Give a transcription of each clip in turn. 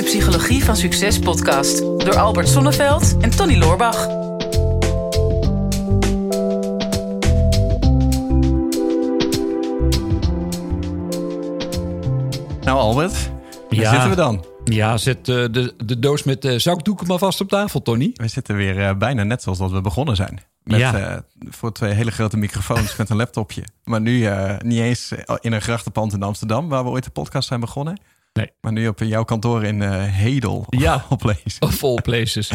de Psychologie van Succes podcast door Albert Sonneveld en Tony Loorbach. Nou Albert, waar Ja. zitten we dan? Ja, zet eh, de, de doos met eh, zakdoeken maar vast op tafel, Tony. We zitten weer eh, bijna net zoals dat we begonnen zijn. Met, Ja. eh, voor twee hele grote microfoons met een laptopje. Maar nu eh, niet eens in een grachtenpand in Amsterdam, waar we ooit de podcast zijn begonnen. Nee. Maar nu op jouw kantoor in eh, Hedel. Ja. Of all places.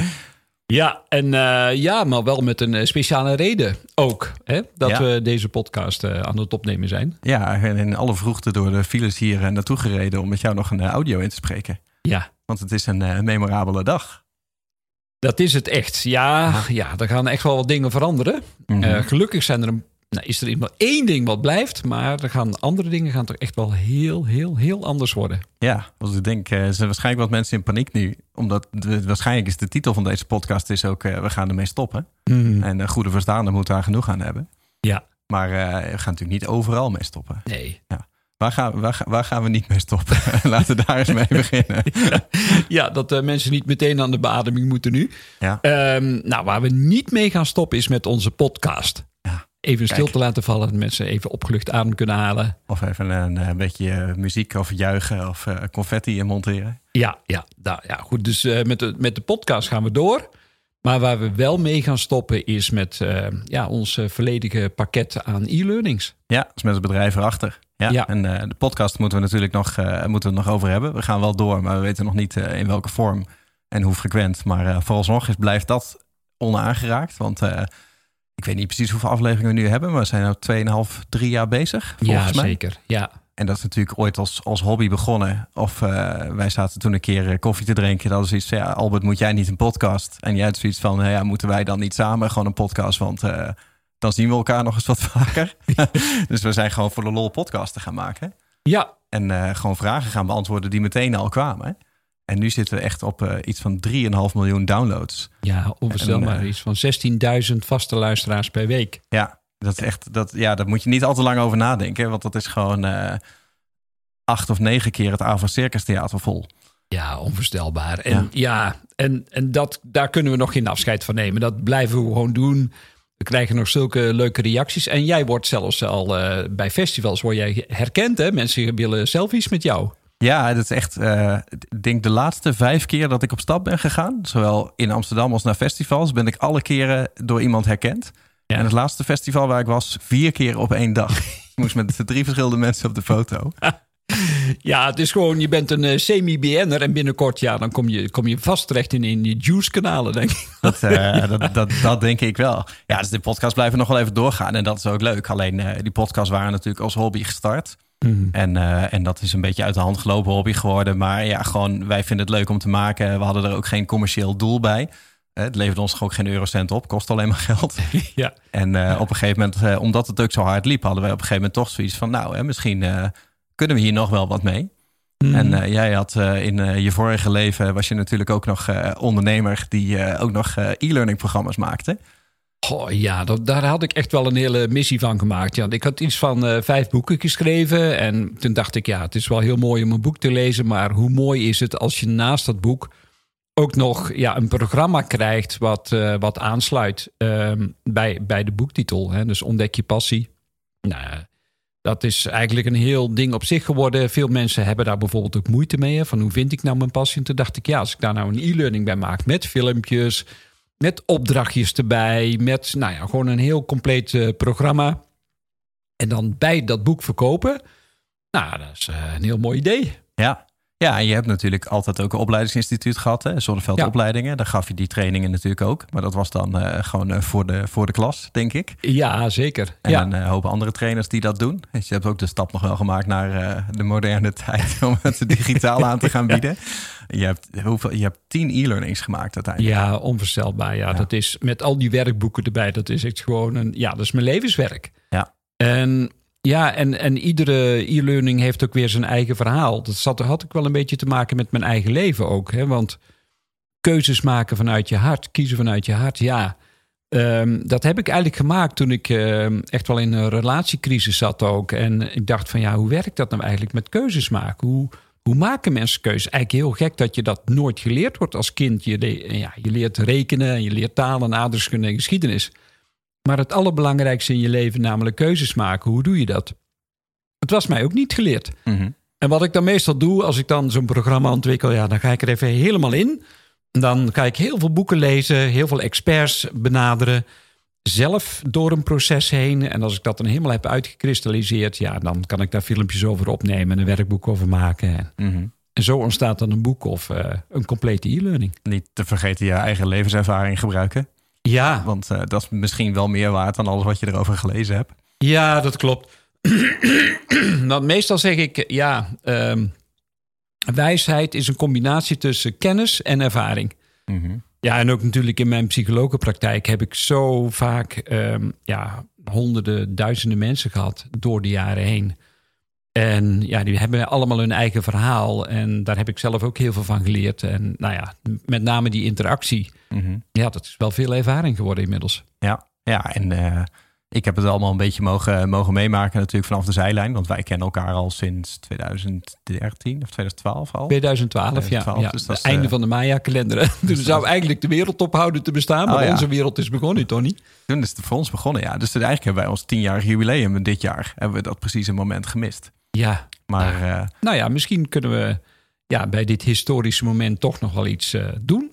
Ja, en eh, ja, maar wel met een eh, speciale reden ook. Hè, dat Ja. we deze podcast eh, aan het opnemen zijn. Ja, en in alle vroegte door de files hier naartoe gereden om met jou nog een audio in te spreken. Ja, Want het is een memorabele dag. dat is het echt. Ja, ja, er gaan echt wel wat dingen veranderen. Mhm. Gelukkig zijn er een, nou, is er maar één ding wat blijft. Maar er gaan andere dingen gaan toch echt wel heel, heel, heel anders worden. Ja, want ik denk, eh, er zijn waarschijnlijk wat mensen in paniek nu. Omdat de, waarschijnlijk is de titel van deze podcast is ook, eh, we gaan ermee stoppen. En een goede verstaander moet daar genoeg aan hebben. Ja, Maar eh, we gaan natuurlijk niet overal mee stoppen. nee. Waar gaan, waar, ga- waar gaan we niet mee stoppen? Laten we daar eens mee beginnen. Ja, dat eh, mensen niet meteen aan de beademing moeten nu. Ja. Ehm, nou, waar we niet mee gaan stoppen is met onze podcast. Even stil te laten vallen, dat mensen even opgelucht adem kunnen halen. Of even een, eh, beetje eh, muziek of juichen of eh, confetti in monteren. Ja, ja, nou, ja goed. Dus met, de, met de podcast gaan we door. Maar waar we wel mee gaan stoppen is met ja, ons volledige pakket aan e-learnings. Ja, dus met het bedrijf erachter. Ja, Ja. En de podcast moeten we natuurlijk nog, moeten we nog over hebben. We gaan wel door, maar we weten nog niet in welke vorm en hoe frequent. Maar vooralsnog is, blijft dat onaangeraakt. Want ik weet niet precies hoeveel afleveringen we nu hebben. Maar we zijn nu 2,5, 3 jaar bezig. Volgens ja, mij. zeker. Ja, En dat is natuurlijk ooit als, als hobby begonnen. Of eh, wij zaten toen een keer eh, koffie te drinken. Dat was iets van, ja, Albert, moet jij niet een podcast? En jij had zoiets van, ja, moeten wij dan niet samen gewoon een podcast? Want eh, dan zien we elkaar nog eens wat vaker. dus we zijn gewoon voor de lol podcasten gaan maken. ja, En gewoon vragen gaan beantwoorden die meteen al kwamen. En nu zitten we echt op eh, iets van 3,5 miljoen downloads. ja onvoorstelbaar. Eh, Iets van 16.000 vaste luisteraars per week. Ja, dat is echt, dat, ja, daar moet je niet al te lang over nadenken. Want dat is gewoon eh, acht of negen keer het Ava Circus Theater vol. Ja, onvoorstelbaar. En ja, en, en dat, daar kunnen we nog geen afscheid van nemen. Dat blijven we gewoon doen. We krijgen nog zulke leuke reacties. En jij wordt zelfs al bij festivals word jij herkend. Hè? Mensen willen selfies met jou. Ja, dat is echt, eh, ik denk de laatste vijf keer dat ik op stap ben gegaan, zowel in Amsterdam als naar festivals, ben ik alle keren door iemand herkend. Ja. En het laatste festival waar ik was, vier keer op één dag. ik moest met drie verschillende mensen op de foto. Ja, het is gewoon, je bent een eh, semi-BN'er. En binnenkort, ja, dan kom je, kom je vast terecht in, in die Juice-kanalen, denk ik. Dat, eh, dat, dat, dat denk ik wel. Ja, dus de podcast blijven nog wel even doorgaan en dat is ook leuk. Alleen eh, die podcasts waren natuurlijk als hobby gestart. En, eh, en dat is een beetje uit de hand gelopen hobby geworden. Maar ja, gewoon, wij vinden het leuk om te maken. We hadden er ook geen commercieel doel bij. Eh, Het levert ons ook geen eurocent op, kost alleen maar geld. Ja, En eh, op een gegeven moment, omdat het ook zo hard liep, hadden wij op een gegeven moment toch zoiets van, nou, hè, misschien kunnen we hier nog wel wat mee. En eh, jij had in je vorige leven, was je natuurlijk ook nog ondernemer die ook nog e-learning programma's maakte. Ja, daar had ik echt wel een hele missie van gemaakt. Ik had iets van eh, vijf boeken geschreven. En toen dacht ik, ja, het is wel heel mooi om een boek te lezen. Maar hoe mooi is het als je naast dat boek ook nog ja, een programma krijgt wat, eh, wat aansluit ehm, bij, bij de boektitel. Hè? Dus ontdek je passie. Nou, dat is eigenlijk een heel ding op zich geworden. Veel mensen hebben daar bijvoorbeeld ook moeite mee. Van hoe vind ik nou mijn passie? En toen dacht ik, ja, als ik daar nou een e-learning bij maak met filmpjes, met opdrachtjes erbij, met nou ja, gewoon een heel compleet eh, programma. En dan bij dat boek verkopen. Nou, dat is eh, een heel mooi idee. Ja. Ja, en je hebt natuurlijk altijd ook een opleidingsinstituut gehad, hè, Zonneveld Ja. Opleidingen. Daar gaf je die trainingen natuurlijk ook. Maar dat was dan eh, gewoon voor, de, voor de klas, denk ik. Ja, zeker. En ja. een hoop andere trainers die dat doen. Dus je hebt ook de stap nog wel gemaakt naar de moderne tijd om het digitaal aan te gaan bieden. Je hebt, hoeveel, je hebt tien e-learnings gemaakt uiteindelijk. Ja, onvoorstelbaar. Ja, dat is met al die werkboeken erbij. Dat is echt gewoon een. Ja, dat is mijn levenswerk. Ja. En ja, en, en iedere e-learning heeft ook weer zijn eigen verhaal. Dat zat, had ik wel een beetje te maken met mijn eigen leven ook. Hè? Want keuzes maken vanuit je hart, kiezen vanuit je hart, ja. ehm, dat heb ik eigenlijk gemaakt toen ik ehm, echt wel in een relatiecrisis zat ook. En ik dacht van ja, hoe werkt dat nou eigenlijk met keuzes maken? Hoe, hoe maken mensen keuzes? Eigenlijk heel gek dat je dat nooit geleerd wordt als kind. Je, ja, je leert rekenen, je leert talen, aardrijkskunde en geschiedenis. Maar het allerbelangrijkste in je leven, namelijk keuzes maken, hoe doe je dat? Het was mij ook niet geleerd. Mhm. En wat ik dan meestal doe, als ik dan zo'n programma ontwikkel, ja, dan ga ik er even helemaal in. Dan ga ik heel veel boeken lezen, heel veel experts benaderen. Zelf door een proces heen. En als ik dat dan helemaal heb uitgekristalliseerd, ja, dan kan ik daar filmpjes over opnemen en een werkboek over maken. Mhm. En zo ontstaat dan een boek of eh, een complete e-learning. Niet te vergeten je eigen levenservaring gebruiken. Ja, Want eh, dat is misschien wel meer waard dan alles wat je erover gelezen hebt. ja, dat klopt. meestal zeg ik, ja, ehm, wijsheid is een combinatie tussen kennis en ervaring. Mhm. Ja, en ook natuurlijk in mijn psychologenpraktijk heb ik zo vaak ehm, ja, honderden, duizenden mensen gehad door de jaren heen. En ja, die hebben allemaal hun eigen verhaal. En daar heb ik zelf ook heel veel van geleerd. En nou ja, met name die interactie. Mhm. Ja, dat is wel veel ervaring geworden inmiddels. Ja, ja en eh, ik heb het allemaal een beetje mogen, mogen meemaken natuurlijk vanaf de zijlijn. Want wij kennen elkaar al sinds 2013 of 2012 al. 2012, 2012, ja. ja. dus het einde eh, van de Maya-kalender. Toen zou eigenlijk de wereld ophouden te bestaan. Maar Oh, ja. onze wereld is begonnen, Tony. Toen is het voor ons begonnen, ja. Dus eigenlijk hebben wij ons tienjarig jubileum dit jaar. Hebben we dat precies een moment gemist. Ja, Maar eh, nou ja, misschien kunnen we ja, bij dit historische moment toch nog wel iets eh, doen.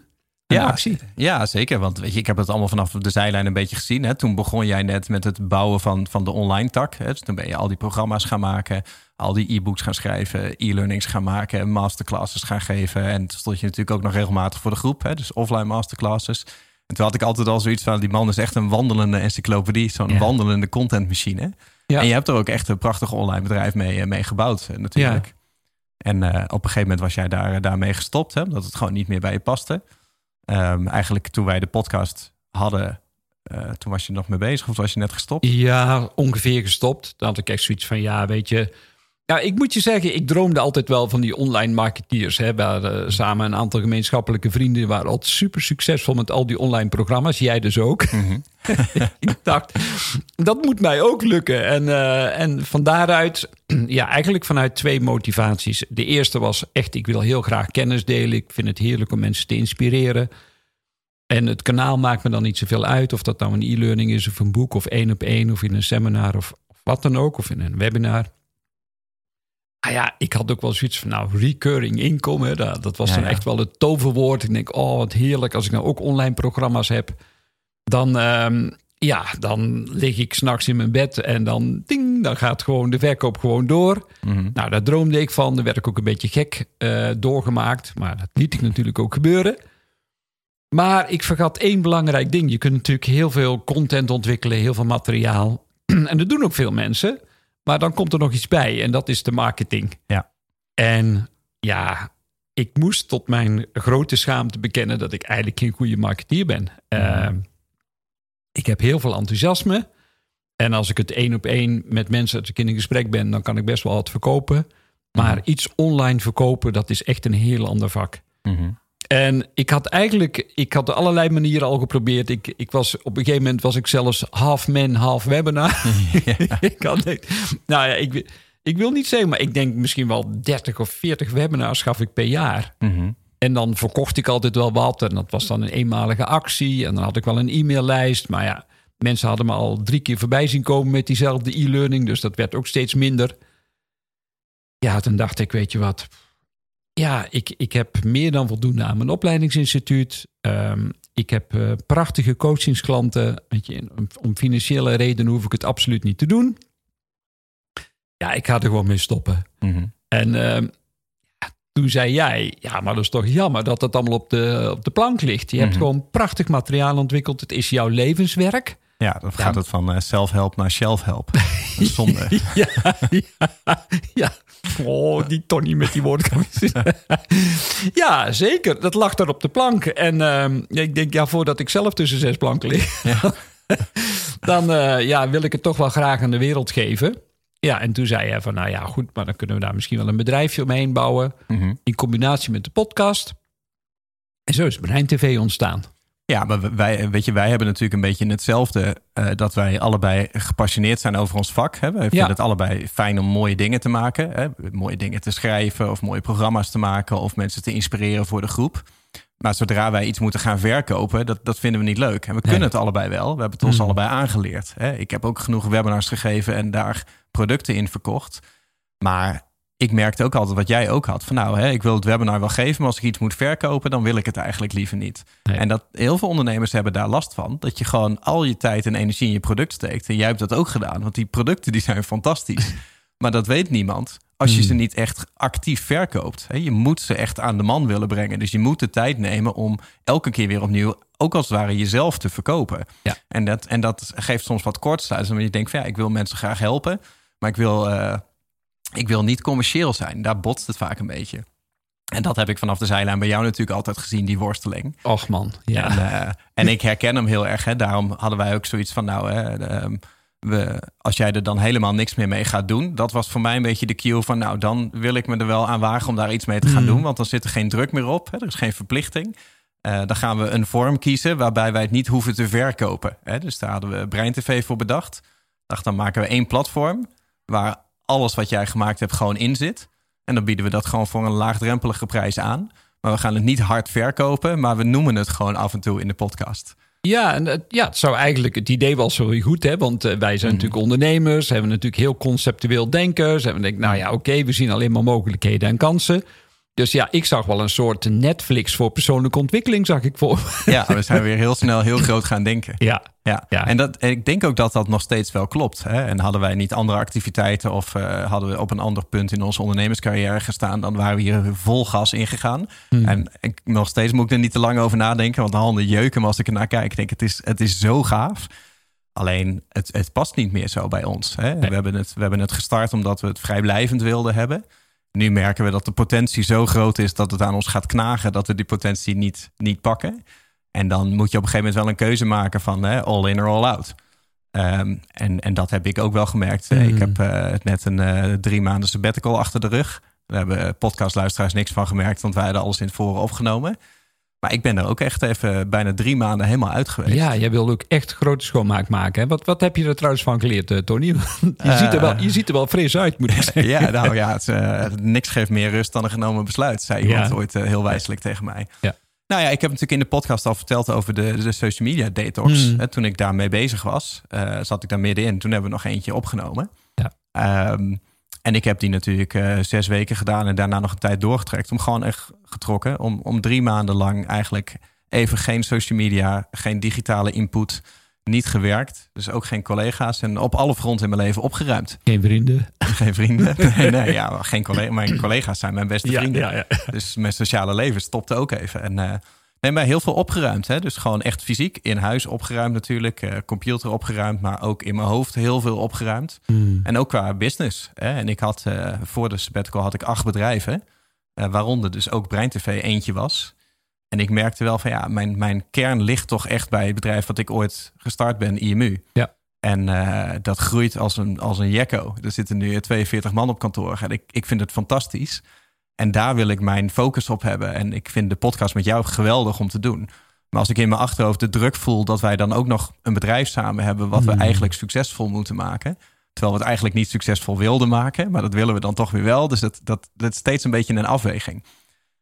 Ja, actie. ja, zeker. Want weet je, ik heb het allemaal vanaf de zijlijn een beetje gezien. Hè. Toen begon jij net met het bouwen van, van de online tak. Hè. Dus toen ben je al die programma's gaan maken, al die e-books gaan schrijven, e-learnings gaan maken, masterclasses gaan geven. En toen stond je natuurlijk ook nog regelmatig voor de groep, hè. dus offline masterclasses. En toen had ik altijd al zoiets van, die man is echt een wandelende encyclopedie, zo'n Ja. wandelende contentmachine. Ja. En je hebt er ook echt een prachtig online bedrijf mee, eh, mee gebouwd eh, natuurlijk. En eh, op een gegeven moment was jij daar, daarmee gestopt, hè, omdat het gewoon niet meer bij je paste. Ehm, eigenlijk toen wij de podcast hadden, eh, toen was je nog mee bezig of was je net gestopt? Ja, ongeveer gestopt. Dan had ik echt zoiets van, ja, weet je... Ja, ik moet je zeggen, ik droomde altijd wel van die online marketeers. Hè. We hadden samen een aantal gemeenschappelijke vrienden... waren altijd super succesvol met al die online programma's. Jij dus ook. ik dacht, dat moet mij ook lukken. En, eh, en van daaruit, ja, eigenlijk vanuit twee motivaties. De eerste was echt, ik wil heel graag kennis delen. Ik vind het heerlijk om mensen te inspireren. En het kanaal maakt me dan niet zoveel uit. Of dat nou een e-learning is, of een boek, of één op één, of in een seminar, of, of wat dan ook, of in een webinar. Ah ja, ik had ook wel zoiets van, nou, recurring income, hè, dat, dat was Ja, dan ja. echt wel het toverwoord. Ik denk, oh, wat heerlijk als ik nou ook online programma's heb. Dan, ehm, ja, dan lig ik s'nachts in mijn bed en dan, ding, dan gaat gewoon de verkoop gewoon door. Mhm. Nou, daar droomde ik van. Daar werd ik ook een beetje gek eh, doorgemaakt. Maar dat liet ik natuurlijk ook gebeuren. Maar ik vergat één belangrijk ding. Je kunt natuurlijk heel veel content ontwikkelen, heel veel materiaal. en dat doen ook veel mensen. Maar dan komt er nog iets bij en dat is de marketing. Ja. En ja, ik moest tot mijn grote schaamte bekennen dat ik eigenlijk geen goede marketeer ben. Eh, ik heb heel veel enthousiasme. En als ik het één op één met mensen als ik in een gesprek ben, dan kan ik best wel wat verkopen. Maar iets online verkopen, dat is echt een heel ander vak. Mhm. En ik had eigenlijk, ik had allerlei manieren al geprobeerd. Ik, ik was, op een gegeven moment was ik zelfs half man, half webinar. ik had, nou ja, ik, ik wil niet zeggen, maar ik denk misschien wel 30 of 40 webinars gaf ik per jaar. Mhm. En dan verkocht ik altijd wel wat. En dat was dan een eenmalige actie. En dan had ik wel een e-maillijst. Maar ja, mensen hadden me al drie keer voorbij zien komen met diezelfde e-learning. Dus dat werd ook steeds minder. Ja, toen dacht ik, weet je wat. Ja, ik, ik heb meer dan voldoende aan mijn opleidingsinstituut. Ehm, ik heb eh, prachtige coachingsklanten. Weet je, om, om financiële redenen hoef ik het absoluut niet te doen. Ja, ik ga er gewoon mee stoppen. Mhm. En ehm, toen zei jij, ja, maar dat is toch jammer dat dat allemaal op de, op de plank ligt. Je hebt Mhm. gewoon prachtig materiaal ontwikkeld. Het is jouw levenswerk. Ja, dan gaat het van eh, self-help naar is Zonde. ja, ja, ja. Oh, die Tony met die woordkantjes. ja, zeker. Dat lag daar op de plank. En ehm, ik denk, ja, voordat ik zelf tussen zes planken lig... dan eh, ja, wil ik het toch wel graag aan de wereld geven. Ja, en toen zei hij van, nou ja, goed... maar dan kunnen we daar misschien wel een bedrijfje omheen bouwen... Mhm. in combinatie met de podcast. En zo is Brein TV ontstaan. Ja, maar wij, weet je, wij hebben natuurlijk een beetje hetzelfde. Uh, dat wij allebei gepassioneerd zijn over ons vak. Hè? Wij vinden het allebei fijn om mooie dingen te maken. Hè? Mooie dingen te schrijven of mooie programma's te maken. Of mensen te inspireren voor de groep. Maar zodra wij iets moeten gaan verkopen, dat, dat vinden we niet leuk. En we kunnen het allebei wel. We hebben het ons mm. allebei aangeleerd. Hè? Ik heb ook genoeg webinars gegeven en daar producten in verkocht. Maar ik merkte ook altijd wat jij ook had. Van nou, hè, ik wil het webinar wel geven, maar als ik iets moet verkopen, dan wil ik het eigenlijk liever niet. En dat heel veel ondernemers hebben daar last van. Dat je gewoon al je tijd en energie in je product steekt. En jij hebt dat ook gedaan, want die producten die zijn fantastisch. maar dat weet niemand als je ze hmm. niet echt actief verkoopt. Je moet ze echt aan de man willen brengen. Dus je moet de tijd nemen om elke keer weer opnieuw, ook als het ware, jezelf te verkopen. Ja. En, dat, en dat geeft soms wat kortsluiting. Want je denkt van ja, ik wil mensen graag helpen, maar ik wil. Uh, ik wil niet commercieel zijn. Daar botst het vaak een beetje. En dat heb ik vanaf de zijlijn bij jou natuurlijk altijd gezien, die worsteling. Och man, ja. En, uh, en ik herken hem heel erg. Hè. Daarom hadden wij ook zoiets van, nou, hè, ehm, we, als jij er dan helemaal niks meer mee gaat doen, dat was voor mij een beetje de cue van, nou, dan wil ik me er wel aan wagen om daar iets mee te gaan mm. doen, want dan zit er geen druk meer op, hè. er is geen verplichting. Uh, dan gaan we een vorm kiezen waarbij wij het niet hoeven te verkopen. Hè. Dus daar hadden we Brein TV voor bedacht. Dacht, dan maken we één platform waar alles wat jij gemaakt hebt gewoon in zit. En dan bieden we dat gewoon voor een laagdrempelige prijs aan. Maar we gaan het niet hard verkopen, maar we noemen het gewoon af en toe in de podcast. Ja, en ja, het zou eigenlijk het idee wel zo goed, hè? Want eh, wij zijn mhm. natuurlijk ondernemers, hebben natuurlijk heel conceptueel denken. Ze hebben denk, nou ja, oké, we zien alleen maar mogelijkheden en kansen. Dus ja, ik zag wel een soort Netflix voor persoonlijke ontwikkeling, zag ik voor. Ja, we zijn weer heel snel heel groot gaan denken. Ja. Ja. ja. En, dat, ik denk ook dat dat nog steeds wel klopt. Hè? En hadden wij niet andere activiteiten of uh, hadden we op een ander punt in onze ondernemerscarrière gestaan, dan waren we hier vol gas ingegaan. Hmm. En ik, nog steeds moet ik er niet te lang over nadenken, want de handen jeuken maar als ik er naar kijk. Ik denk, het is, het is zo gaaf. Alleen, het, het past niet meer zo bij ons. Hè? We, hebben het, we hebben het gestart omdat we het vrijblijvend wilden hebben. Nu merken we dat de potentie zo groot is dat het aan ons gaat knagen dat we die potentie niet, niet pakken. En dan moet je op een gegeven moment wel een keuze maken van hè, all in or all out. Um, en, en dat heb ik ook wel gemerkt. Mm. Ik heb uh, net een uh, drie maanden sabbatical achter de rug. Daar hebben podcastluisteraars niks van gemerkt, want wij hadden alles in het voren opgenomen. Maar ik ben er ook echt even bijna drie maanden helemaal uit geweest. Ja, jij wilde ook echt grote schoonmaak maken. Hè? Wat, wat heb je er trouwens van geleerd, uh, Tony? je, ziet er wel, je ziet er wel fris uit, moet ik zeggen. ja, nou ja, het, uh, niks geeft meer rust dan een genomen besluit, zei iemand ooit uh, heel wijselijk tegen mij. Ja. Nou ja, ik heb natuurlijk in de podcast al verteld over de, de social media detox. Mm. Toen ik daarmee bezig was, zat ik daar middenin. Toen hebben we nog eentje opgenomen. Ja. Um, en ik heb die natuurlijk uh, zes weken gedaan en daarna nog een tijd doorgetrekt. Om gewoon echt getrokken. Om, om drie maanden lang eigenlijk even geen social media, geen digitale input. Niet gewerkt. Dus ook geen collega's. En op alle fronten in mijn leven opgeruimd. Geen vrienden. Geen vrienden. Nee, nee ja, geen collega, mijn collega's zijn mijn beste vrienden. Ja, ja, dus mijn sociale leven stopte ook even. En uh, Nee, maar heel veel opgeruimd. Hè? Dus gewoon echt fysiek in huis opgeruimd natuurlijk. Uh, computer opgeruimd, maar ook in mijn hoofd heel veel opgeruimd. Hmm. En ook qua business. Hè? En ik had uh, voor de sabbatical had ik acht bedrijven. Uh, waaronder dus ook BreinTV eentje was. En ik merkte wel van ja, mijn, mijn kern ligt toch echt bij het bedrijf wat ik ooit gestart ben, IMU. Ja. En dat groeit als een, als een jekko. Er zitten nu 42 man op kantoor. En ik, ik vind het fantastisch. En daar wil ik mijn focus op hebben. En ik vind de podcast met jou geweldig om te doen. Maar als ik in mijn achterhoofd de druk voel dat wij dan ook nog een bedrijf samen hebben, wat we hmm. eigenlijk succesvol moeten maken. Terwijl we het eigenlijk niet succesvol wilden maken, maar dat willen we dan toch weer wel. Dus dat, dat, dat is steeds een beetje een afweging.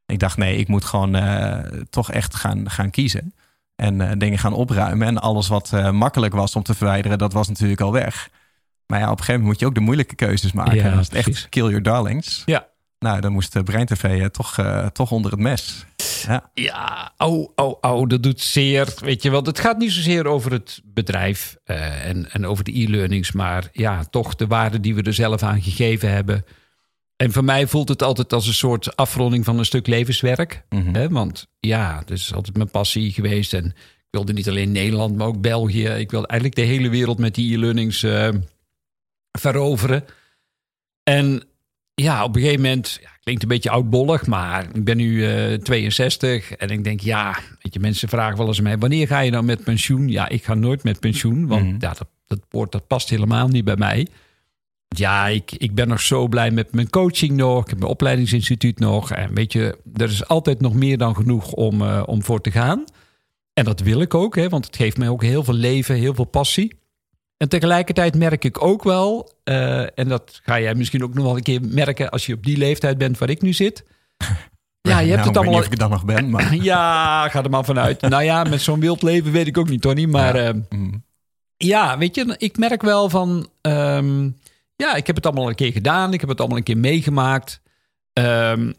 Ik dacht, nee, ik moet gewoon uh, toch echt gaan, gaan kiezen. En uh, dingen gaan opruimen. En alles wat uh, makkelijk was om te verwijderen, dat was natuurlijk al weg. Maar ja, op een gegeven moment moet je ook de moeilijke keuzes maken. Ja, dat is echt kill your darlings. Ja, nou, dan moest Brein TV uh, toch, uh, toch onder het mes. Ja, ja oh, oh, oh, dat doet zeer. Weet je wel, het gaat niet zozeer over het bedrijf uh, en, en over de e-learnings, maar ja, toch de waarde die we er zelf aan gegeven hebben. En voor mij voelt het altijd als een soort afronding van een stuk levenswerk. Mm -hmm. hè? Want ja, dat is altijd mijn passie geweest. En ik wilde niet alleen Nederland, maar ook België. Ik wilde eigenlijk de hele wereld met die e-learnings veroveren. En ja, op een gegeven moment, ja, klinkt een beetje oudbollig, maar ik ben nu uh, eh, 62 en ik denk, ja, weet je, mensen vragen wel eens mij, wanneer ga je dan met pensioen? Ja, ik ga nooit met pensioen, want mhm. ja, dat, dat woord dat past helemaal niet bij mij. Ja, ik, ik ben nog zo blij met mijn coaching nog, ik heb mijn opleidingsinstituut nog en weet je, er is altijd nog meer dan genoeg om, uh, om voor te gaan. En dat wil ik ook, hè, want het geeft mij ook heel veel leven, heel veel passie. En tegelijkertijd merk ik ook wel, uh, en dat ga jij misschien ook nog wel een keer merken als je op die leeftijd bent waar ik nu zit. Ja, je hebt nou, het allemaal. Ik of ik dan nog ben, maar. ja, ga er maar vanuit. nou ja, met zo'n wild leven weet ik ook niet, Tony. Maar ja, uh, ja weet je, ik merk wel van. Um, ja, ik heb het allemaal een keer gedaan. Ik heb het allemaal een keer meegemaakt. Um,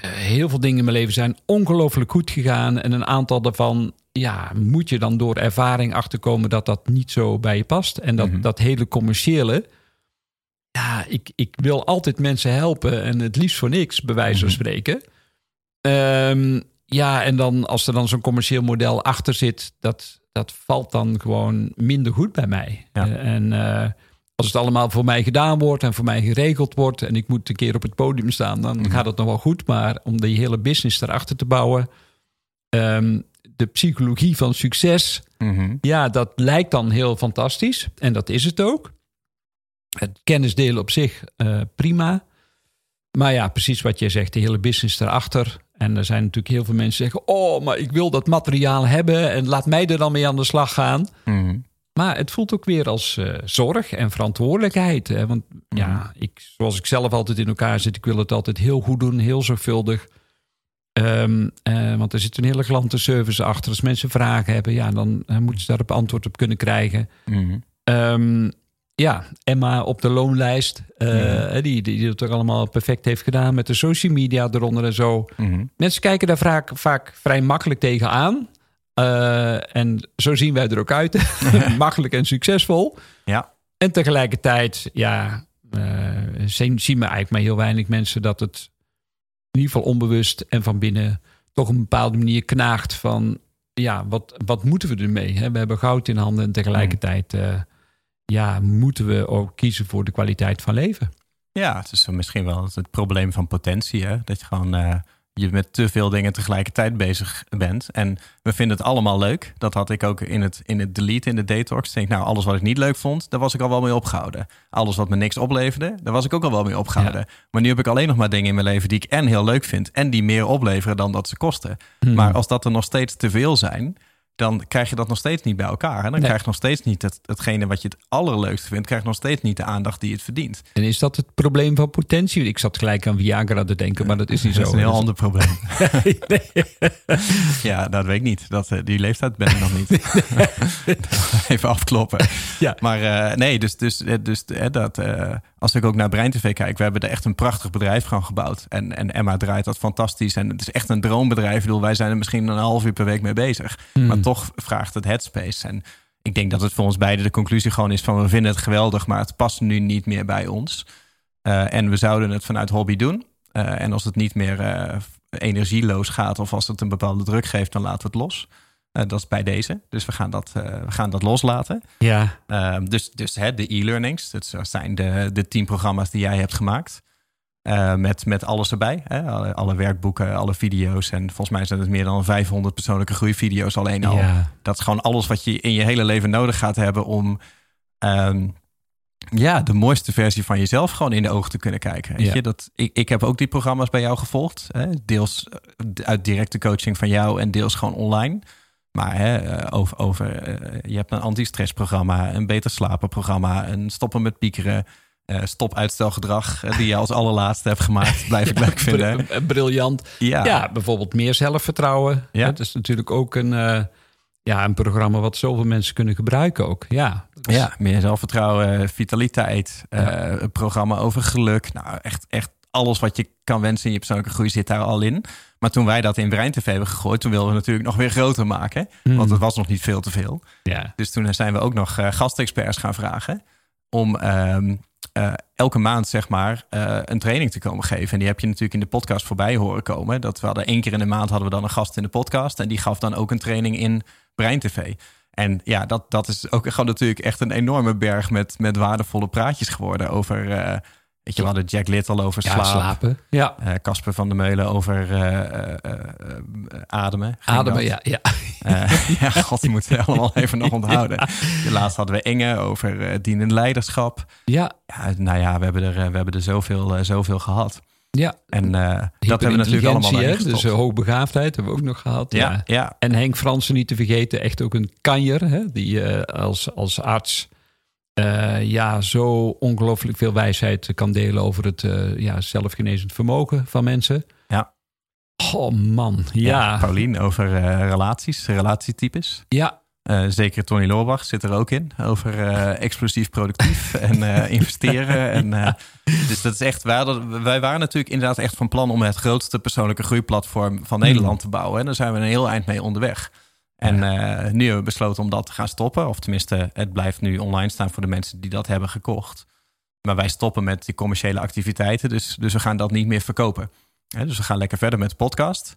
heel veel dingen in mijn leven zijn ongelooflijk goed gegaan. En een aantal daarvan ja, moet je dan door ervaring achterkomen dat dat niet zo bij je past. En dat, mhm. dat hele commerciële. Ja, ik, ik wil altijd mensen helpen en het liefst voor niks, bij wijze van mhm. spreken. Um, ja, en dan als er dan zo'n commercieel model achter zit, dat, dat valt dan gewoon minder goed bij mij. Ja. Uh, en uh, als het allemaal voor mij gedaan wordt en voor mij geregeld wordt en ik moet een keer op het podium staan, dan mhm. gaat het nog wel goed. Maar om die hele business erachter te bouwen, um, de psychologie van succes, mhm. ja, dat lijkt dan heel fantastisch. En dat is het ook. Het kennisdelen op zich uh, prima. Maar ja, precies wat jij zegt, de hele business erachter. En er zijn natuurlijk heel veel mensen die zeggen: Oh, maar ik wil dat materiaal hebben en laat mij er dan mee aan de slag gaan. Mhm. Maar het voelt ook weer als uh, zorg en verantwoordelijkheid. Hè? Want ja, mhm. ik, zoals ik zelf altijd in elkaar zit, ik wil het altijd heel goed doen, heel zorgvuldig. Um, uh, want er zit een hele klantenservice achter. Als mensen vragen hebben, ja, dan uh, moeten ze daarop antwoord op kunnen krijgen. Mm um, ja, Emma op de loonlijst, die, die, die het ook allemaal perfect heeft gedaan met de social media eronder en zo. Mm Mensen kijken daar vaak, vaak vrij makkelijk tegenaan. Uh, en zo zien wij er ook uit. makkelijk en succesvol. Ja. En tegelijkertijd, ja, zien, zien we eigenlijk maar heel weinig mensen dat het in ieder geval onbewust en van binnen toch op een bepaalde manier knaagt van ja, wat, wat moeten we ermee? We hebben goud in handen en tegelijkertijd uh, ja, moeten we ook kiezen voor de kwaliteit van leven. Ja, het is misschien wel het probleem van potentie. Hè? Dat je gewoon je met te veel dingen tegelijkertijd bezig bent. En we vinden het allemaal leuk. Dat had ik ook in het, in het delete, in de detox. Ik denk, nou, alles wat ik niet leuk vond, daar was ik al wel mee opgehouden. Alles wat me niks opleverde, daar was ik ook al wel mee opgehouden. Maar nu heb ik alleen nog maar dingen in mijn leven die ik en heel leuk vind... en die meer opleveren dan dat ze kosten. Hmm. Maar als dat er nog steeds te veel zijn dan krijg je dat nog steeds niet bij elkaar. En dan krijg je nog steeds niet het, hetgene wat je het allerleukste vindt, krijg je nog steeds niet de aandacht die het verdient. En is dat het probleem van potentie? Ik zat gelijk aan Viagra te denken, maar dat is niet zo. Dat is een heel ander probleem. ja, dat weet ik niet. Dat, eh, die leeftijd ben ik nog niet. Even afkloppen. Ja. Maar uh, nee, dus, dus, eh, dus dat, uh, als ik ook naar Brein TV kijk, we hebben er echt een prachtig bedrijf van gebouwd. En, en Emma draait dat fantastisch. En het is echt een droombedrijf. Ik bedoel, wij zijn er misschien een half uur per week mee bezig. Hmm. Maar toch vraagt het headspace. En ik denk dat het voor ons beiden de conclusie gewoon is van we vinden het geweldig, maar het past nu niet meer bij ons. Uh, en we zouden het vanuit hobby doen. Uh, en als het niet meer uh, energieloos gaat of als het een bepaalde druk geeft, dan laten we het los. Uh, dat is bij deze. Dus we gaan dat, uh, we gaan dat loslaten. Ja. Uh, dus dus hè, de e-learnings, dat zijn de, de tien programma's die jij hebt gemaakt. met, met alles erbij. Hè? Alle, alle, werkboeken, alle video's. En volgens mij zijn het meer dan 500 persoonlijke groeivideo's alleen al. Ja. Dat is gewoon alles wat je in je hele leven nodig gaat hebben om... Um, ja, de mooiste versie van jezelf gewoon in de ogen te kunnen kijken. Weet je, dat, ik, ik heb ook die programma's bij jou gevolgd. Hè? Deels uit directe coaching van jou en deels gewoon online. Maar hè, eh, over, over uh, je hebt een anti-stressprogramma, een beter slapen een stoppen met piekeren. Uh, stop uitstelgedrag, die je als allerlaatste hebt gemaakt. Blijf ik leuk vinden. Briljant. Ja. ja, bijvoorbeeld meer zelfvertrouwen. Ja. Dat is natuurlijk ook een, uh, ja, een programma wat zoveel mensen kunnen gebruiken ook. Ja, dus... ja meer zelfvertrouwen, vitaliteit. Een programma over geluk. Nou, echt, echt alles wat je kan wensen in je persoonlijke groei zit daar al in. Maar toen wij dat in Brein TV hebben gegooid, toen wilden we natuurlijk nog weer groter maken. Mm. Want het was nog niet veel te veel. Ja. Dus toen zijn we ook nog uh, gastexperts gaan vragen. Om uh, uh, elke maand, zeg maar, uh, een training te komen geven. En die heb je natuurlijk in de podcast voorbij horen komen. Dat we hadden één keer in de maand hadden we dan een gast in de podcast. En die gaf dan ook een training in Brein TV. En ja, dat, dat is ook gewoon natuurlijk echt een enorme berg met, met waardevolle praatjes geworden over Weet je, we hadden Jack Little over slaap. slapen. Ja. Uh, Casper van der Meulen over uh, uh, ademen. Ademen, ja. Ja. ja, god, die moeten we allemaal even nog onthouden. Ja. Laatst hadden we Inge over dienend leiderschap. Ja. ja. Nou ja, we hebben er, we hebben er zoveel, zoveel gehad. Ja. En dat hebben we natuurlijk allemaal hè? Dus hoogbegaafdheid hebben we ook nog gehad. Ja, ja. En Henk Fransen niet te vergeten, echt ook een kanjer. Hè? Die als, als arts ja, zo ongelooflijk veel wijsheid kan delen over het ja, zelfgenezend vermogen van mensen. Ja. Oh man, ja. ja Paulien over relaties, relatietypes. Ja, zeker Tony Loorbach zit er ook in. Over explosief productief en investeren. En, dus dat is echt. Hadden, wij waren natuurlijk inderdaad echt van plan om het grootste persoonlijke groeiplatform van Nederland mm. te bouwen. En daar zijn we een heel eind mee onderweg. En ja. nu hebben we besloten om dat te gaan stoppen. Of tenminste, het blijft nu online staan voor de mensen die dat hebben gekocht. Maar wij stoppen met die commerciële activiteiten. Dus, dus we gaan dat niet meer verkopen. dus we gaan lekker verder met de podcast.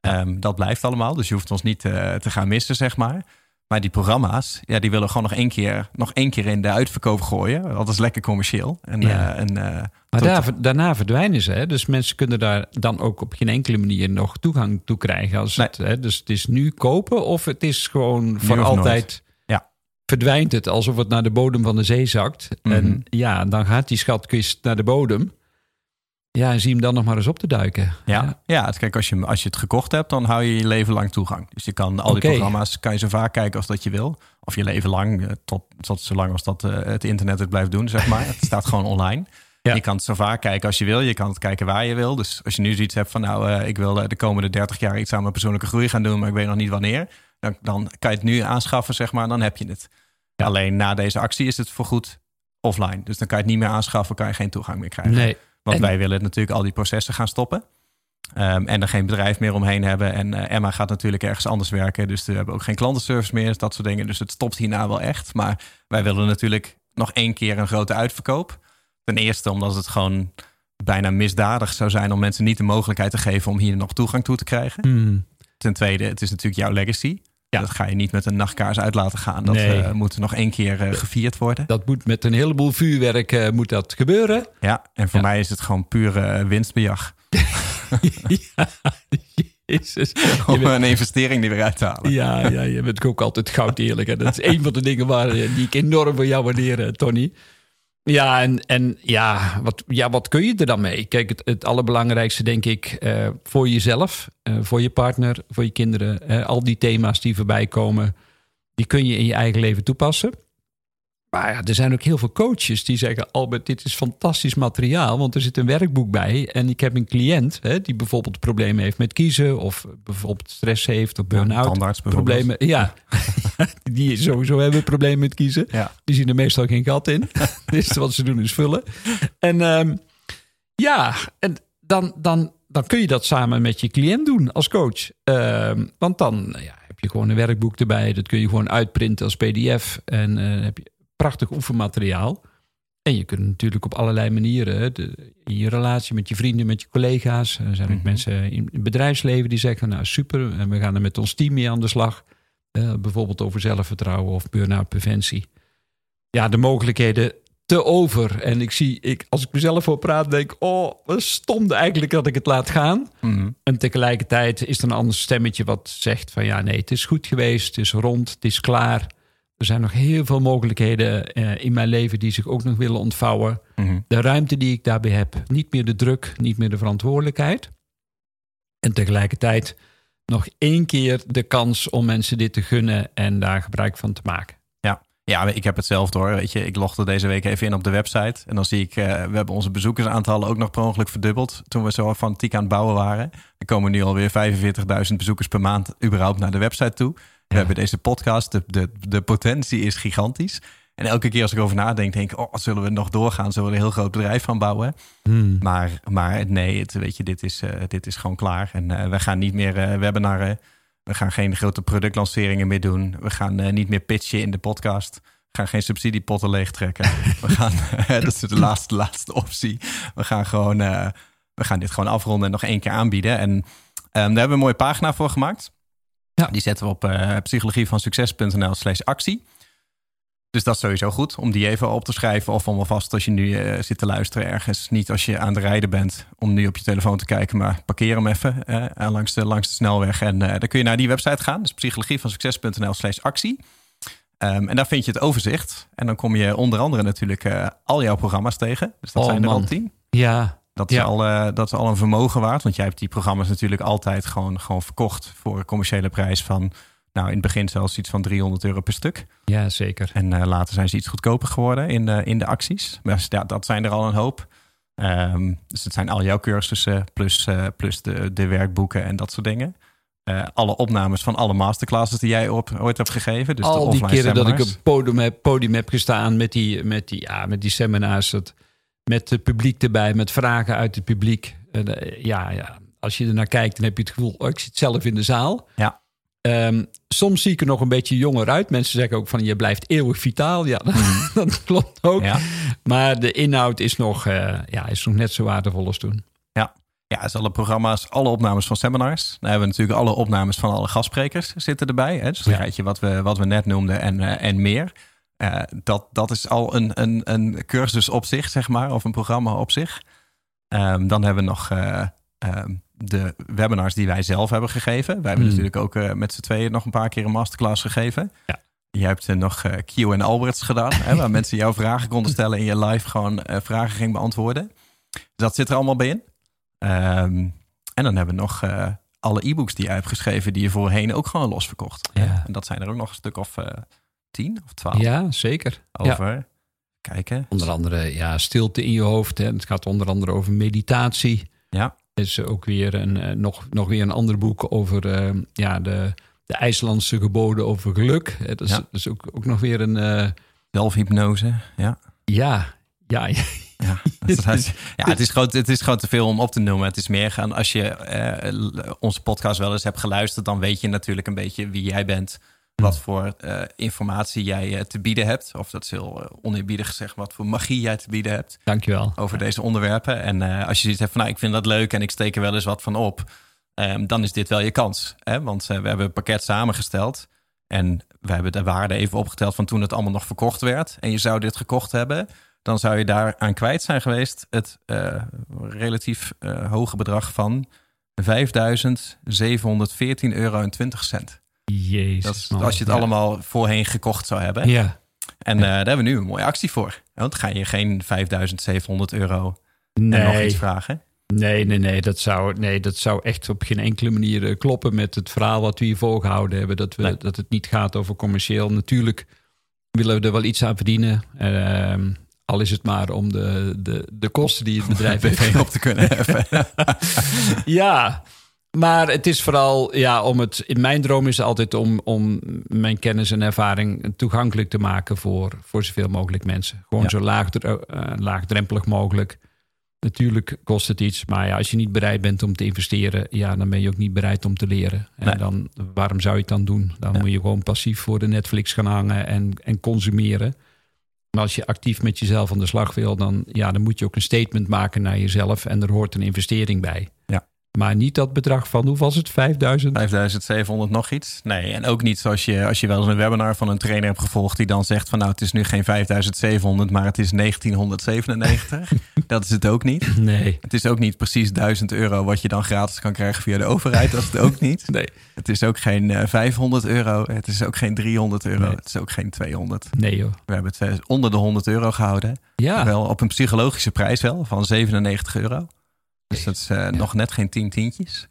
Um, dat blijft allemaal. Dus je hoeft ons niet te gaan missen, zeg maar. Maar die programma's, ja, die willen gewoon nog één keer, nog één keer in de uitverkoop gooien. Dat is lekker commercieel. En, ja. uh, en, uh, maar daar, daarna verdwijnen ze. Hè? Dus mensen kunnen daar dan ook op geen enkele manier nog toegang toe krijgen. Als het, hè? Dus het is nu kopen of het is gewoon voor altijd. Ja. Verdwijnt het alsof het naar de bodem van de zee zakt. Mm -hmm. En ja, dan gaat die schatkist naar de bodem. Ja, en zie hem dan nog maar eens op te duiken. Ja, ja. kijk, als je, als je het gekocht hebt, dan hou je je leven lang toegang. Dus je kan al die programma's, kan je zo vaak kijken als dat je wil. Of je leven lang, eh, tot, tot zolang als dat uh, het internet het blijft doen, zeg maar. het staat gewoon online. Ja. Je kan het zo vaak kijken als je wil. Je kan het kijken waar je wil. Dus als je nu zoiets hebt van, nou, uh, ik wil de komende 30 jaar iets aan mijn persoonlijke groei gaan doen, maar ik weet nog niet wanneer. Dan, dan kan je het nu aanschaffen, zeg maar, dan heb je het. Ja. Alleen na deze actie is het voorgoed offline. Dus dan kan je het niet meer aanschaffen, kan je geen toegang meer krijgen. Nee. Want wij willen natuurlijk al die processen gaan stoppen. Um, en er geen bedrijf meer omheen hebben. En uh, Emma gaat natuurlijk ergens anders werken. Dus we hebben ook geen klantenservice meer. Dat soort dingen. Dus het stopt hierna wel echt. Maar wij willen natuurlijk nog één keer een grote uitverkoop. Ten eerste omdat het gewoon bijna misdadig zou zijn om mensen niet de mogelijkheid te geven om hier nog toegang toe te krijgen. Mm. Ten tweede, het is natuurlijk jouw legacy. Ja. Dat ga je niet met een nachtkaars uit laten gaan. Dat nee. uh, moet nog één keer uh, gevierd worden. Dat moet met een heleboel vuurwerk uh, moet dat gebeuren. Ja, en voor ja. mij is het gewoon pure winstbejag. ja, Jezus. Om bent... een investering die weer uit te halen. Ja, ja, je bent ook altijd goud eerlijk. En dat is een van de dingen waar, die ik enorm voor jou waardeer, Tony. Ja, en, en ja, wat, ja, wat kun je er dan mee? Kijk, het, het allerbelangrijkste denk ik uh, voor jezelf, uh, voor je partner, voor je kinderen. Uh, al die thema's die voorbij komen, die kun je in je eigen leven toepassen. Maar ja, er zijn ook heel veel coaches die zeggen: Albert, dit is fantastisch materiaal, want er zit een werkboek bij. En ik heb een cliënt hè, die bijvoorbeeld problemen heeft met kiezen, of bijvoorbeeld stress heeft, of burn-out. Ja, problemen. Ja, die sowieso hebben problemen met kiezen. Ja. Die zien er meestal geen gat in. dus wat ze doen is vullen. En um, ja, en dan, dan, dan kun je dat samen met je cliënt doen als coach. Um, want dan ja, heb je gewoon een werkboek erbij. Dat kun je gewoon uitprinten als PDF. En uh, heb je prachtig oefenmateriaal. En je kunt natuurlijk op allerlei manieren, de, in je relatie met je vrienden, met je collega's. Er zijn ook mm -hmm. mensen in het bedrijfsleven die zeggen, nou super, en we gaan er met ons team mee aan de slag. Uh, bijvoorbeeld over zelfvertrouwen of burn-out preventie. Ja, de mogelijkheden te over. En ik zie, ik, als ik mezelf voor praat, denk oh, wat stom eigenlijk dat ik het laat gaan. Mm -hmm. En tegelijkertijd is er een ander stemmetje wat zegt van ja, nee, het is goed geweest, het is rond, het is klaar. Er zijn nog heel veel mogelijkheden uh, in mijn leven die zich ook nog willen ontvouwen. Mm -hmm. De ruimte die ik daarbij heb, niet meer de druk, niet meer de verantwoordelijkheid. En tegelijkertijd nog één keer de kans om mensen dit te gunnen en daar gebruik van te maken. Ja, ja ik heb het zelf door. Weet je, ik logde deze week even in op de website. En dan zie ik, uh, we hebben onze bezoekersaantallen ook nog per ongeluk verdubbeld. Toen we zo fanatiek aan het bouwen waren. Er komen nu alweer 45.000 bezoekers per maand überhaupt naar de website toe. We ja. hebben deze podcast, de, de, de potentie is gigantisch. En elke keer als ik over nadenk, denk ik, oh, zullen we nog doorgaan? Zullen we een heel groot bedrijf van bouwen? Hmm. Maar, maar nee, het, weet je, dit is, uh, dit is gewoon klaar. En uh, we gaan niet meer uh, webinaren. We gaan geen grote productlanceringen meer doen. We gaan niet meer pitchen in de podcast. We gaan geen subsidiepotten leegtrekken. we gaan, dat is de laatste, laatste optie. We gaan gewoon, we gaan dit gewoon afronden en nog één keer aanbieden. En um, daar hebben we een mooie pagina voor gemaakt. Ja. Die zetten we op uh, psychologievansucces.nl slash actie. Dus dat is sowieso goed om die even op te schrijven. Of om alvast als je nu uh, zit te luisteren ergens. Niet als je aan het rijden bent om nu op je telefoon te kijken. Maar parkeer hem even uh, langs, de, langs de snelweg. En dan kun je naar die website gaan. Dus psychologievansucces.nl slash actie. Um, en daar vind je het overzicht. En dan kom je onder andere natuurlijk al jouw programma's tegen. Dus dat oh, zijn er man. al tien. Ja, Dat is, Ja. al, eh, dat is al een vermogen waard. Want jij hebt die programma's natuurlijk altijd gewoon, gewoon verkocht voor een commerciële prijs van, nou in het begin zelfs iets van 300 euro per stuk. Ja, zeker. En eh, later zijn ze iets goedkoper geworden in de, in de acties. Maar ja, dat zijn er al een hoop. Ehm, dus het zijn al jouw cursussen, plus, eh, plus de, de werkboeken en dat soort dingen. Alle opnames van alle masterclasses die jij op, ooit hebt gegeven. Dus de Al die offline keren dat ik op podium heb, podium heb gestaan met die, met die, ja, met die seminars. Dat, met het publiek erbij, met vragen uit het publiek. Eh, ja, ja, als je er naar kijkt, dan heb je het gevoel, oh, ik zit zelf in de zaal. Ja. Ehm, soms zie ik er nog een beetje jonger uit. Mensen zeggen ook van, je blijft eeuwig vitaal. Ja, dat klopt ook. Ja. Maar de inhoud is nog, eh, ja, is nog net zo waardevol als toen. Ja, dus alle programma's, alle opnames van seminars. Dan hebben we natuurlijk alle opnames van alle gastsprekers zitten erbij. Hè? Dus het Ja. rijtje wat we, wat we net noemden en, eh, en meer. Eh, dat, dat is al een, een, een cursus op zich, zeg maar, of een programma op zich. Ehm, dan hebben we nog eh, ehm, de webinars die wij zelf hebben gegeven. Wij hebben Hmm. natuurlijk ook eh, met z'n tweeën nog een paar keer een masterclass gegeven. Ja. Je hebt nog Q en Alberts gedaan, hè, waar mensen jouw vragen konden stellen en je live gewoon vragen ging beantwoorden. Dus dat zit er allemaal bij in. Ehm, en dan hebben we nog alle e-books die jij hebt geschreven, die je voorheen ook gewoon los verkocht. Ja. En dat zijn er ook nog een stuk of tien of twaalf Ja, zeker. Ja. over. Kijken. Onder andere ja, stilte in je hoofd. Hè. Het gaat onder andere over meditatie. Ja. Er is ook weer een, eh, nog, nog weer een ander boek over eh, ja, de, de IJslandse geboden over geluk. Dat is, Ja. dat is ook, ook nog weer een. eh, Zelfhypnose. Ja. ja, ja, ja. Ja, dat is, ja het, is gewoon, het is gewoon te veel om op te noemen. Het is meer gaan, als je onze podcast wel eens hebt geluisterd, dan weet je natuurlijk een beetje wie jij bent. Wat voor eh, informatie jij eh, te bieden hebt. Of dat is heel eh, oneerbiedig gezegd, wat voor magie jij te bieden hebt dankjewel. over deze onderwerpen. En als je zoiets hebt van, nou, ik vind dat leuk en ik steek er wel eens wat van op. ehm, dan is dit wel je kans. Hè? Want we hebben een pakket samengesteld. En we hebben de waarde even opgeteld van toen het allemaal nog verkocht werd. En je zou dit gekocht hebben. Dan zou je daar aan kwijt zijn geweest het relatief hoge bedrag van 5.714 euro en 20 cent. Jezus. Dat is man. als je het Ja. allemaal voorheen gekocht zou hebben. Ja. En eh, daar hebben we nu een mooie actie voor. Want ga je geen 5.700 euro en nog Nee, iets vragen. nee, nee, nee, dat zou, nee, dat zou echt op geen enkele manier eh, kloppen met het verhaal wat we hier voorgehouden hebben. Dat, we, Nee. dat het niet gaat over commercieel. Natuurlijk willen we er wel iets aan verdienen. Ehm, al is het maar om de, de, de kosten die het bedrijf heeft op te kunnen heffen. Ja, maar het is vooral, ja, om het. In mijn droom is altijd om, om mijn kennis en ervaring toegankelijk te maken voor, voor zoveel mogelijk mensen. Gewoon Ja. zo laagdre- eh, laagdrempelig mogelijk. Natuurlijk kost het iets, maar ja, als je niet bereid bent om te investeren, ja, dan ben je ook niet bereid om te leren. En Nee. dan, waarom zou je het dan doen? Dan Ja. moet je gewoon passief voor de Netflix gaan hangen en, en consumeren. Maar als je actief met jezelf aan de slag wil, dan, ja, dan moet je ook een statement maken naar jezelf en er hoort een investering bij. Ja. Maar niet dat bedrag van, hoeveel was het? 5000? 5700 nog iets. Nee, en ook niet zoals je, als je wel eens een webinar van een trainer hebt gevolgd die dan zegt van nou het is nu geen 5700, maar het is 1997. dat is het ook niet. Nee. Het is ook niet precies 1000 euro wat je dan gratis kan krijgen via de overheid. Dat is het ook niet. Nee. Het is ook geen eh, 500 euro. Het is ook geen 300 euro. Nee. Het is ook geen 200. Nee joh. We hebben het eh, onder de 100 euro gehouden. Ja. Wel op een psychologische prijs wel van 97 euro. Dus dat is eh, nog net geen 10 tientjes.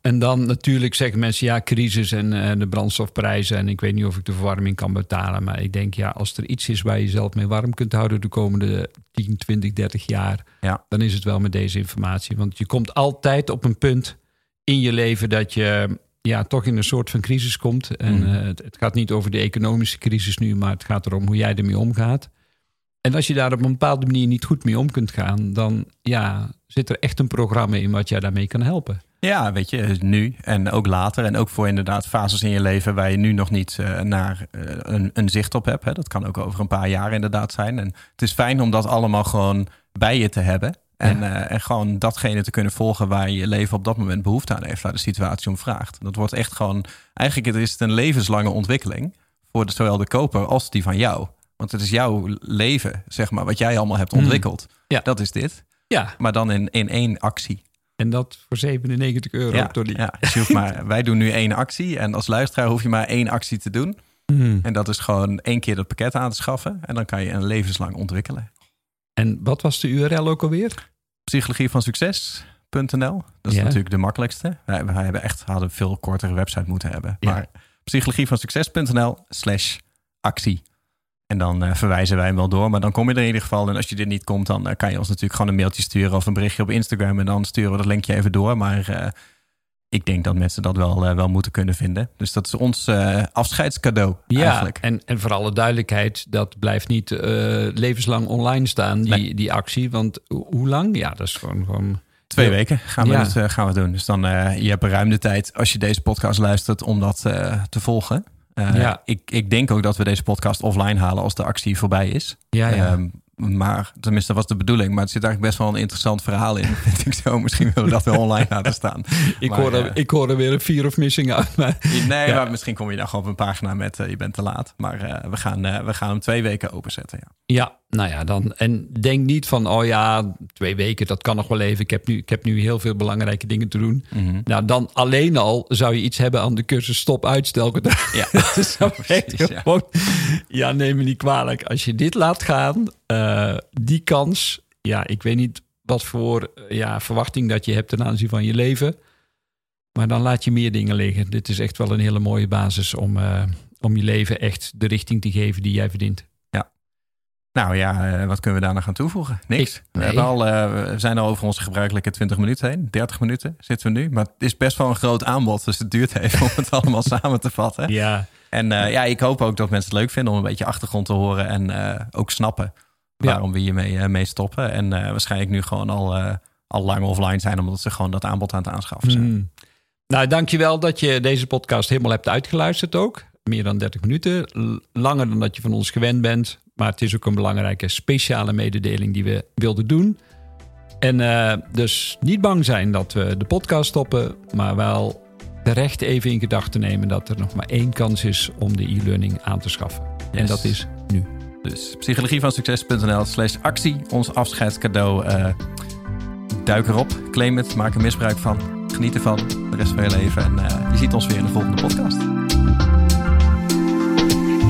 En dan natuurlijk zeggen mensen, ja, crisis en eh, de brandstofprijzen. En ik weet niet of ik de verwarming kan betalen. Maar ik denk, ja, als er iets is waar je jezelf mee warm kunt houden de komende 10, 20, 30 jaar. Ja. Dan is het wel met deze informatie. Want je komt altijd op een punt in je leven dat je ja, toch in een soort van crisis komt. En Mhm. eh, het, het gaat niet over de economische crisis nu, maar het gaat erom hoe jij ermee omgaat. En als je daar op een bepaalde manier niet goed mee om kunt gaan, dan ja, zit er echt een programma in wat jij daarmee kan helpen. Ja, weet je, nu en ook later. En ook voor inderdaad fases in je leven waar je nu nog niet eh, naar eh, een, een zicht op hebt. Hè. Dat kan ook over een paar jaar inderdaad zijn. En het is fijn om dat allemaal gewoon bij je te hebben. En, eh, en gewoon datgene te kunnen volgen waar je leven op dat moment behoefte aan heeft, waar de situatie om vraagt. Dat wordt echt gewoon, eigenlijk is het een levenslange ontwikkeling voor de, zowel de koper als die van jou. Want het is jouw leven, zeg maar, wat jij allemaal hebt Hmm. ontwikkeld. Ja. Dat is dit. Ja, Maar dan in, in één actie. en dat voor 97 euro, Ja, Tony. ja. Dus je hoeft maar, wij doen nu één actie. En als luisteraar hoef je maar één actie te doen. Hmm. En dat is gewoon één keer dat pakket aan te schaffen. En dan kan je een levenslang ontwikkelen. En wat was de URL ook alweer? Psychologie van succes.nl. Dat is Ja. natuurlijk de makkelijkste. Wij, wij hebben echt, hadden een veel kortere website moeten hebben. Ja. Maar psychologie van succes.nl slash actie. En dan eh, verwijzen wij hem wel door. Maar dan kom je er in ieder geval. En als je dit niet komt, dan eh, kan je ons natuurlijk gewoon een mailtje sturen of een berichtje op Instagram. En dan sturen we dat linkje even door. Maar eh, ik denk dat mensen dat wel, wel moeten kunnen vinden. Dus dat is ons afscheidscadeau Ja, eigenlijk. en, en voor alle duidelijkheid, dat blijft niet levenslang online staan, die, Nee. die actie. Want ho- hoe lang? Ja, dat is gewoon... gewoon Twee Ja. weken gaan we, Ja. het, gaan we doen. Dus dan je hebt ruim de tijd als je deze podcast luistert om dat te volgen. Uh, Ja. ik, ik denk ook dat we deze podcast offline halen als de actie voorbij is. ja, ja. Um, maar tenminste, dat was de bedoeling. Maar het zit eigenlijk best wel een interessant verhaal in. Vind ik zo. Misschien willen we dat wel online laten staan. ik, maar, hoor er, eh, ik hoor er weer een vier of missing uit. Maar, Nee, Ja. maar misschien kom je dan gewoon op een pagina met uh, je bent te laat. Maar uh, we, gaan, we gaan hem twee weken openzetten. Ja. ja, nou ja, dan. En denk niet van, oh ja, twee weken, dat kan nog wel even. Ik heb nu, ik heb nu heel veel belangrijke dingen te doen. Mm-hmm. Nou, dan alleen al zou je iets hebben aan de cursus stop uitstelgedrag. Ja, precies, gewoon, ja, neem me niet kwalijk. Als je dit laat gaan, eh, die kans, ja, ik weet niet wat voor eh, ja, verwachting dat je hebt ten aanzien van je leven. Maar dan laat je meer dingen liggen. Dit is echt wel een hele mooie basis om, eh, om je leven echt de richting te geven die jij verdient. Nou ja, uh, wat kunnen we daar nog aan toevoegen? Niks. Ik- we, nee. hebben al, uh, we zijn al over onze gebruikelijke 20 minuten heen. 30 minuten zitten we nu. Maar het is best wel een groot aanbod. Dus het duurt even om het allemaal samen te vatten. Ja, En uh, ja, ik hoop ook dat mensen het leuk vinden om een beetje achtergrond te horen. En uh, ook snappen waarom we hiermee mee stoppen. En waarschijnlijk nu gewoon al, al lang offline zijn. Omdat ze gewoon dat aanbod aan het aanschaffen zijn. Mm. Nou, dankjewel dat je deze podcast helemaal hebt uitgeluisterd ook. Meer dan 30 minuten. Langer dan dat je van ons gewend bent. Maar het is ook een belangrijke speciale mededeling die we wilden doen. En uh, dus niet bang zijn dat we de podcast stoppen. Maar wel terecht even in gedachten nemen dat er nog maar één kans is om de e-learning aan te schaffen. En dat is nu. Dus psychologievansucces.nl slash actie. Ons afscheidscadeau. Uh, duik erop. Claim het. Maak er misbruik van. Geniet ervan. De rest van je leven. En uh, je ziet ons weer in de volgende podcast.